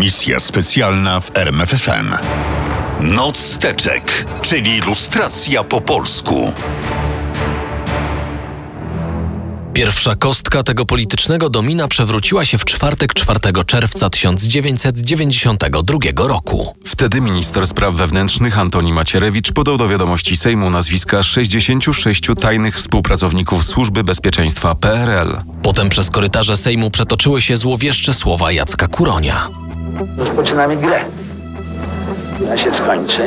Misja specjalna w RMFFM. Noc steczek, czyli ilustracja po polsku. Pierwsza kostka tego politycznego domina przewróciła się w czwartek 4 czerwca 1992 roku. Wtedy minister spraw wewnętrznych Antoni Macierewicz podał do wiadomości Sejmu nazwiska 66 tajnych współpracowników Służby Bezpieczeństwa PRL. Potem przez korytarze Sejmu przetoczyły się złowieszcze słowa Jacka Kuronia. Rozpoczynamy grę. Ona się skończy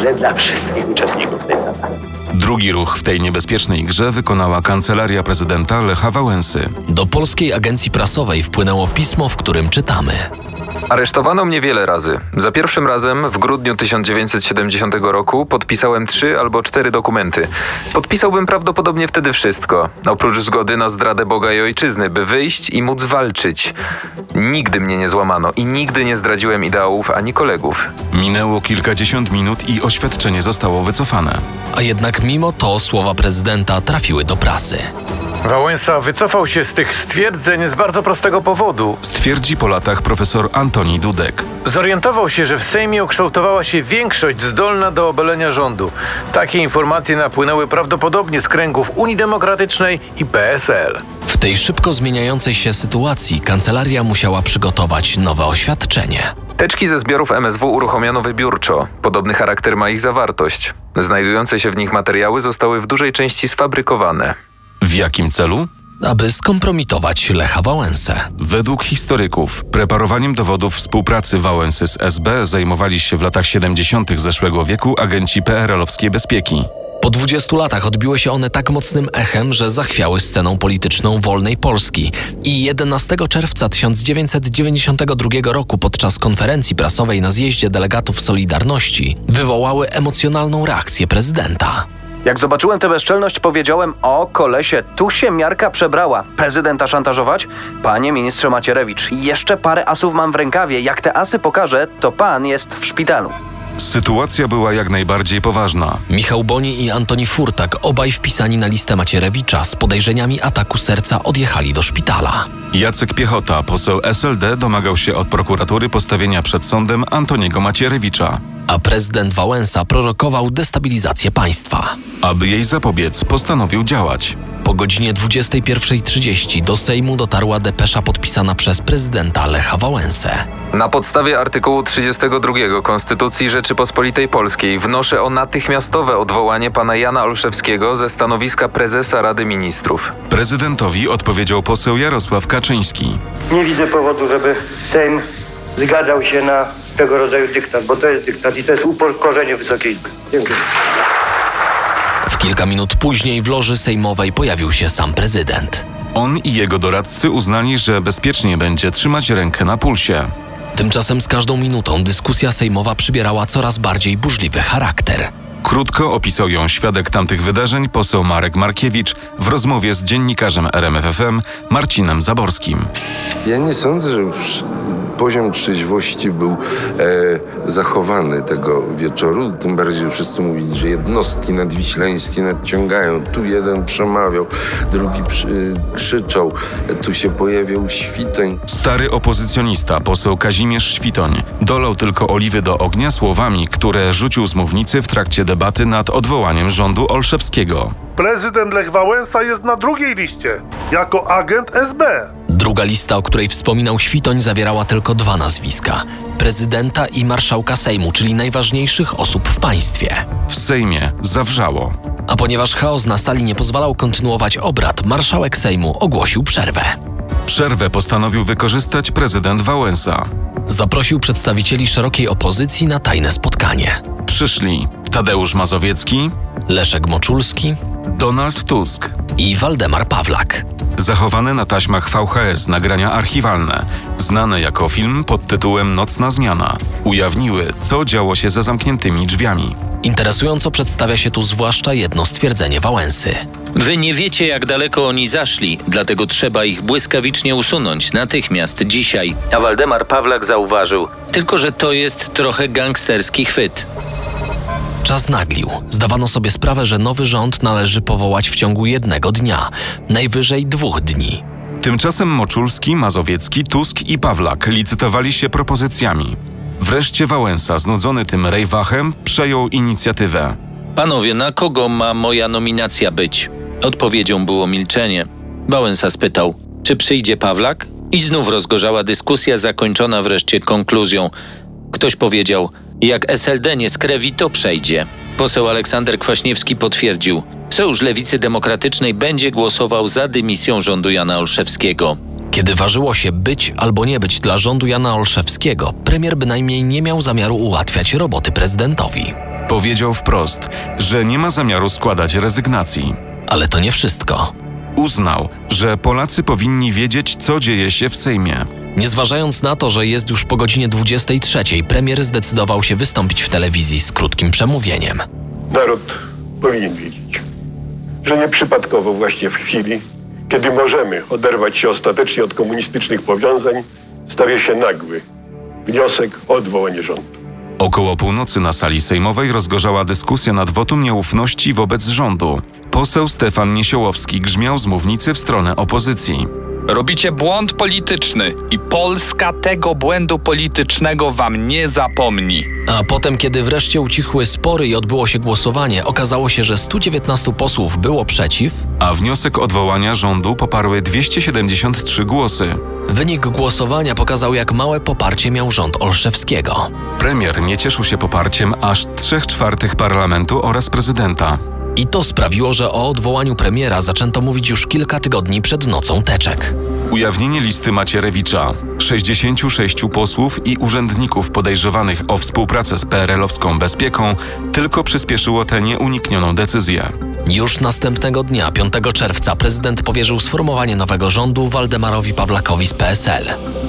źle dla wszystkich uczestników tej zabawy. Drugi ruch w tej niebezpiecznej grze wykonała kancelaria prezydenta Lecha Wałęsy. Do polskiej agencji prasowej wpłynęło pismo, w którym czytamy. Aresztowano mnie wiele razy. Za pierwszym razem w grudniu 1970 roku podpisałem trzy albo cztery dokumenty. Podpisałbym prawdopodobnie wtedy wszystko, oprócz zgody na zdradę Boga i ojczyzny, by wyjść i móc walczyć. Nigdy mnie nie złamano i nigdy nie zdradziłem ideałów ani kolegów. Minęło kilkadziesiąt minut i oświadczenie zostało wycofane. A jednak mimo to słowa prezydenta trafiły do prasy. Wałęsa wycofał się z tych stwierdzeń z bardzo prostego powodu. Stwierdzi po latach profesor Antoni Dudek. Zorientował się, że w Sejmie ukształtowała się większość zdolna do obalenia rządu. Takie informacje napłynęły prawdopodobnie z kręgów Unii Demokratycznej i PSL. W tej szybko zmieniającej się sytuacji kancelaria musiała przygotować nowe oświadczenie. Teczki ze zbiorów MSW uruchomiono wybiórczo. Podobny charakter ma ich zawartość. Znajdujące się w nich materiały zostały w dużej części sfabrykowane. W jakim celu? Aby skompromitować Lecha Wałęsę. Według historyków, preparowaniem dowodów współpracy Wałęsy z SB zajmowali się w latach 70. zeszłego wieku agenci PRL-owskiej bezpieki. Po 20 latach odbiły się one tak mocnym echem, że zachwiały sceną polityczną wolnej Polski. I 11 czerwca 1992 roku podczas konferencji prasowej na zjeździe delegatów Solidarności wywołały emocjonalną reakcję prezydenta. Jak zobaczyłem tę bezczelność, powiedziałem: O, kolesie, tu się miarka przebrała. Prezydenta szantażować? Panie ministrze Macierewicz, jeszcze parę asów mam w rękawie. Jak te asy pokażę, to pan jest w szpitalu. Sytuacja była jak najbardziej poważna. Michał Boni i Antoni Furtak, obaj wpisani na listę Macierewicza z podejrzeniami ataku serca, odjechali do szpitala. Jacek Piechota, poseł SLD, domagał się od prokuratury postawienia przed sądem Antoniego Macierewicza. A prezydent Wałęsa prorokował destabilizację państwa. Aby jej zapobiec, postanowił działać. Po godzinie 21.30 do Sejmu dotarła depesza podpisana przez prezydenta Lecha Wałęsę. Na podstawie artykułu 32 Konstytucji Rzeczypospolitej Polskiej wnoszę o natychmiastowe odwołanie pana Jana Olszewskiego ze stanowiska prezesa Rady Ministrów. Prezydentowi odpowiedział poseł Jarosław Kaczyński. Nie widzę powodu, żeby Sejm zgadzał się na tego rodzaju dyktat, bo to jest dyktat i to jest upokorzenie Wysokiej Izby. Dziękuję. W kilka minut później w loży sejmowej pojawił się sam prezydent. On i jego doradcy uznali, że bezpiecznie będzie trzymać rękę na pulsie. Tymczasem z każdą minutą dyskusja sejmowa przybierała coraz bardziej burzliwy charakter. Krótko opisał ją świadek tamtych wydarzeń poseł Marek Markiewicz w rozmowie z dziennikarzem RMFFM Marcinem Zaborskim. Ja nie sądzę, że już poziom trzeźwości był e, zachowany tego wieczoru. Tym bardziej, wszyscy mówili, że jednostki nadwiślańskie nadciągają. Tu jeden przemawiał, drugi przy, krzyczał, e, tu się pojawiał świtoń. Stary opozycjonista, poseł Kazimierz Świtoń, dolał tylko oliwy do ognia słowami, które rzucił z mównicy w trakcie debaty nad odwołaniem rządu Olszewskiego. Prezydent Lech Wałęsa jest na drugiej liście, jako agent SB. Druga lista, o której wspominał Świtoń, zawierała tylko dwa nazwiska: prezydenta i marszałka Sejmu, czyli najważniejszych osób w państwie. W Sejmie zawrzało. A ponieważ chaos na sali nie pozwalał kontynuować obrad, marszałek Sejmu ogłosił przerwę. Przerwę postanowił wykorzystać prezydent Wałęsa. Zaprosił przedstawicieli szerokiej opozycji na tajne spotkanie. Przyszli Tadeusz Mazowiecki, Leszek Moczulski Donald Tusk. I Waldemar Pawlak. Zachowane na taśmach VHS nagrania archiwalne, znane jako film pod tytułem Nocna Zmiana, ujawniły, co działo się za zamkniętymi drzwiami. Interesująco przedstawia się tu zwłaszcza jedno stwierdzenie Wałęsy. Wy nie wiecie, jak daleko oni zaszli, dlatego trzeba ich błyskawicznie usunąć, natychmiast, dzisiaj. A Waldemar Pawlak zauważył, tylko że to jest trochę gangsterski chwyt. Czas naglił. Zdawano sobie sprawę, że nowy rząd należy powołać w ciągu jednego dnia, najwyżej dwóch dni. Tymczasem Moczulski, Mazowiecki, Tusk i Pawlak licytowali się propozycjami. Wreszcie Wałęsa, znudzony tym rejwachem, przejął inicjatywę. Panowie, na kogo ma moja nominacja być? Odpowiedzią było milczenie. Wałęsa spytał, czy przyjdzie Pawlak? I znów rozgorzała dyskusja, zakończona wreszcie konkluzją. Ktoś powiedział, jak SLD nie skrewi, to przejdzie. Poseł Aleksander Kwaśniewski potwierdził, Sojusz Lewicy Demokratycznej będzie głosował za dymisją rządu Jana Olszewskiego. Kiedy ważyło się być albo nie być dla rządu Jana Olszewskiego, premier bynajmniej nie miał zamiaru ułatwiać roboty prezydentowi. Powiedział wprost, że nie ma zamiaru składać rezygnacji. Ale to nie wszystko. Uznał, że Polacy powinni wiedzieć, co dzieje się w Sejmie. Nie zważając na to, że jest już po godzinie 23, premier zdecydował się wystąpić w telewizji z krótkim przemówieniem. Naród powinien wiedzieć, że nieprzypadkowo właśnie w chwili, kiedy możemy oderwać się ostatecznie od komunistycznych powiązań, stawia się nagły wniosek o odwołanie rządu. Około północy na sali sejmowej rozgorzała dyskusja nad wotum nieufności wobec rządu. Poseł Stefan Niesiołowski grzmiał z mównicy w stronę opozycji. Robicie błąd polityczny i Polska tego błędu politycznego wam nie zapomni. A potem, kiedy wreszcie ucichły spory i odbyło się głosowanie, okazało się, że 119 posłów było przeciw, a wniosek odwołania rządu poparły 273 głosy. Wynik głosowania pokazał, jak małe poparcie miał rząd Olszewskiego. Premier nie cieszył się poparciem aż 3 czwartych parlamentu oraz prezydenta. I to sprawiło, że o odwołaniu premiera zaczęto mówić już kilka tygodni przed nocą teczek. Ujawnienie listy Macierewicza, 66 posłów i urzędników podejrzewanych o współpracę z PRL-owską bezpieką tylko przyspieszyło tę nieuniknioną decyzję. Już następnego dnia, 5 czerwca, prezydent powierzył sformowanie nowego rządu Waldemarowi Pawlakowi z PSL.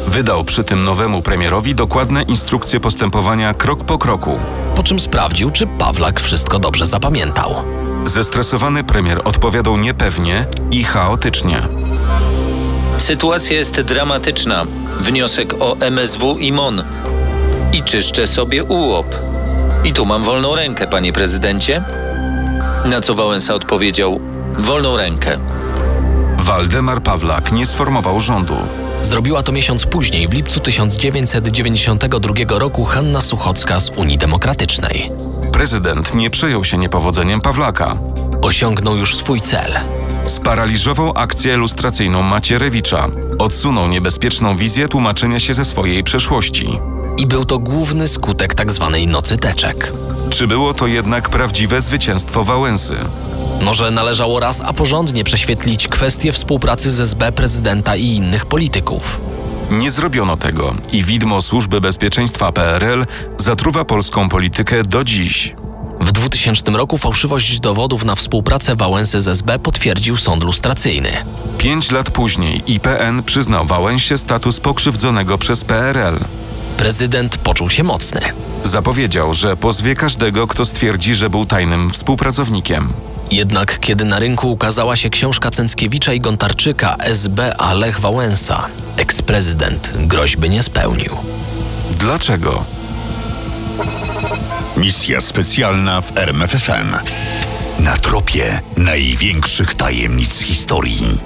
Wydał przy tym nowemu premierowi dokładne instrukcje postępowania krok po kroku. Po czym sprawdził, czy Pawlak wszystko dobrze zapamiętał. Zestresowany premier odpowiadał niepewnie i chaotycznie. Sytuacja jest dramatyczna. Wniosek o MSW i MON. I czyszczę sobie ułop. I tu mam wolną rękę, panie prezydencie. Na co Wałęsa odpowiedział: Wolną rękę. Waldemar Pawlak nie sformował rządu. Zrobiła to miesiąc później, w lipcu 1992 roku, Hanna Suchocka z Unii Demokratycznej. Prezydent nie przejął się niepowodzeniem Pawlaka. Osiągnął już swój cel. Sparaliżował akcję lustracyjną Macierewicza. Odsunął niebezpieczną wizję tłumaczenia się ze swojej przeszłości. I był to główny skutek tzw. Tak nocy teczek. Czy było to jednak prawdziwe zwycięstwo Wałęsy? Może należało raz a porządnie prześwietlić kwestię współpracy z SB prezydenta i innych polityków. Nie zrobiono tego i widmo Służby Bezpieczeństwa PRL zatruwa polską politykę do dziś. W 2000 roku fałszywość dowodów na współpracę Wałęsy z SB potwierdził sąd lustracyjny. Pięć lat później IPN przyznał Wałęsie status pokrzywdzonego przez PRL. Prezydent poczuł się mocny. Zapowiedział, że pozwie każdego, kto stwierdzi, że był tajnym współpracownikiem. Jednak kiedy na rynku ukazała się książka Cęckiewicza i Gontarczyka SB a Lech Wałęsa, eksprezydent groźby nie spełnił. Dlaczego? Misja specjalna w RMFFM. Na tropie największych tajemnic historii.